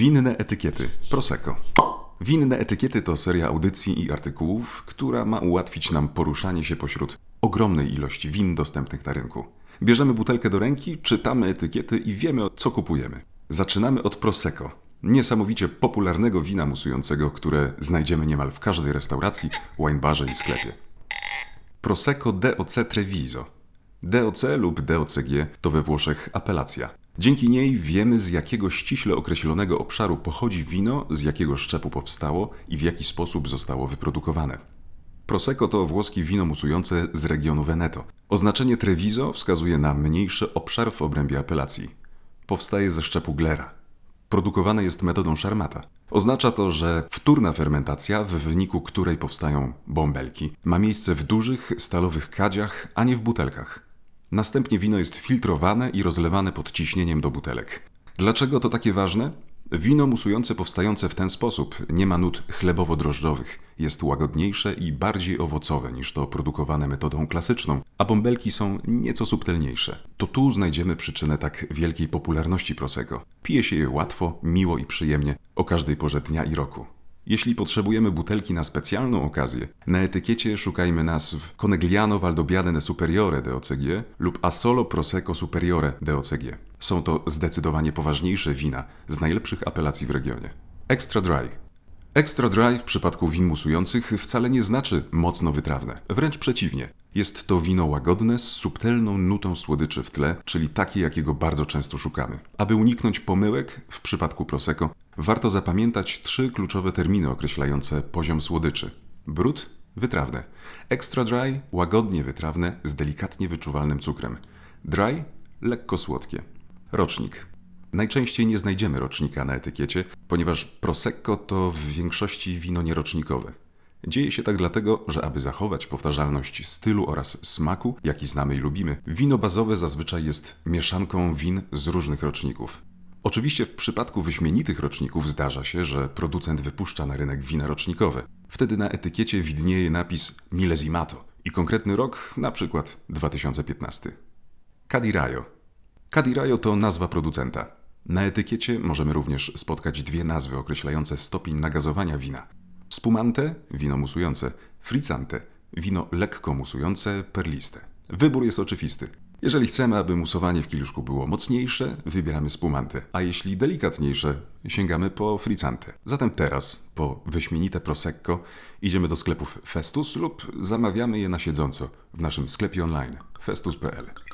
Winne etykiety. Prosecco. Winne etykiety to seria audycji i artykułów, która ma ułatwić nam poruszanie się pośród ogromnej ilości win dostępnych na rynku. Bierzemy butelkę do ręki, czytamy etykiety i wiemy, co kupujemy. Zaczynamy od Prosecco. Niesamowicie popularnego wina musującego, które znajdziemy niemal w każdej restauracji, winebarze i sklepie. Prosecco DOC Treviso. DOC lub DOCG to we Włoszech apelacja. Dzięki niej wiemy, z jakiego ściśle określonego obszaru pochodzi wino, z jakiego szczepu powstało i w jaki sposób zostało wyprodukowane. Prosecco to włoskie wino musujące z regionu Veneto. Oznaczenie Treviso wskazuje na mniejszy obszar w obrębie apelacji. Powstaje ze szczepu glera. Produkowane jest metodą szarmata. Oznacza to, że wtórna fermentacja, w wyniku której powstają bąbelki, ma miejsce w dużych, stalowych kadziach, a nie w butelkach. Następnie wino jest filtrowane i rozlewane pod ciśnieniem do butelek. Dlaczego to takie ważne? Wino musujące powstające w ten sposób nie ma nut chlebowo-drożdżowych, jest łagodniejsze i bardziej owocowe niż to produkowane metodą klasyczną, a bąbelki są nieco subtelniejsze. To tu znajdziemy przyczynę tak wielkiej popularności Prosecco. Pije się je łatwo, miło i przyjemnie o każdej porze dnia i roku. Jeśli potrzebujemy butelki na specjalną okazję, na etykiecie szukajmy nazw Conegliano Valdobbiadene Superiore DOCG lub Asolo Prosecco Superiore DOCG. Są to zdecydowanie poważniejsze wina z najlepszych apelacji w regionie. Extra Dry. Extra dry w przypadku win musujących wcale nie znaczy mocno wytrawne. Wręcz przeciwnie. Jest to wino łagodne z subtelną nutą słodyczy w tle, czyli takie, jakiego bardzo często szukamy. Aby uniknąć pomyłek w przypadku Prosecco, warto zapamiętać trzy kluczowe terminy określające poziom słodyczy. Brud, wytrawne. Extra dry, łagodnie wytrawne z delikatnie wyczuwalnym cukrem. Dry, lekko słodkie. Rocznik. Najczęściej nie znajdziemy rocznika na etykiecie, ponieważ Prosecco to w większości wino nierocznikowe. Dzieje się tak dlatego, że aby zachować powtarzalność stylu oraz smaku, jaki znamy i lubimy, wino bazowe zazwyczaj jest mieszanką win z różnych roczników. Oczywiście w przypadku wyśmienitych roczników zdarza się, że producent wypuszcza na rynek wina rocznikowe. Wtedy na etykiecie widnieje napis Millesimato i konkretny rok, na przykład 2015. Cadiraio. Cadiraio to nazwa producenta. Na etykiecie możemy również spotkać dwie nazwy określające stopień nagazowania wina. Spumante, wino musujące, frizzante, wino lekko musujące, perliste. Wybór jest oczywisty. Jeżeli chcemy, aby musowanie w kieliszku było mocniejsze, wybieramy spumante, a jeśli delikatniejsze, sięgamy po frizzante. Zatem teraz, po wyśmienite prosecco, idziemy do sklepów Festus lub zamawiamy je na siedząco w naszym sklepie online festus.pl.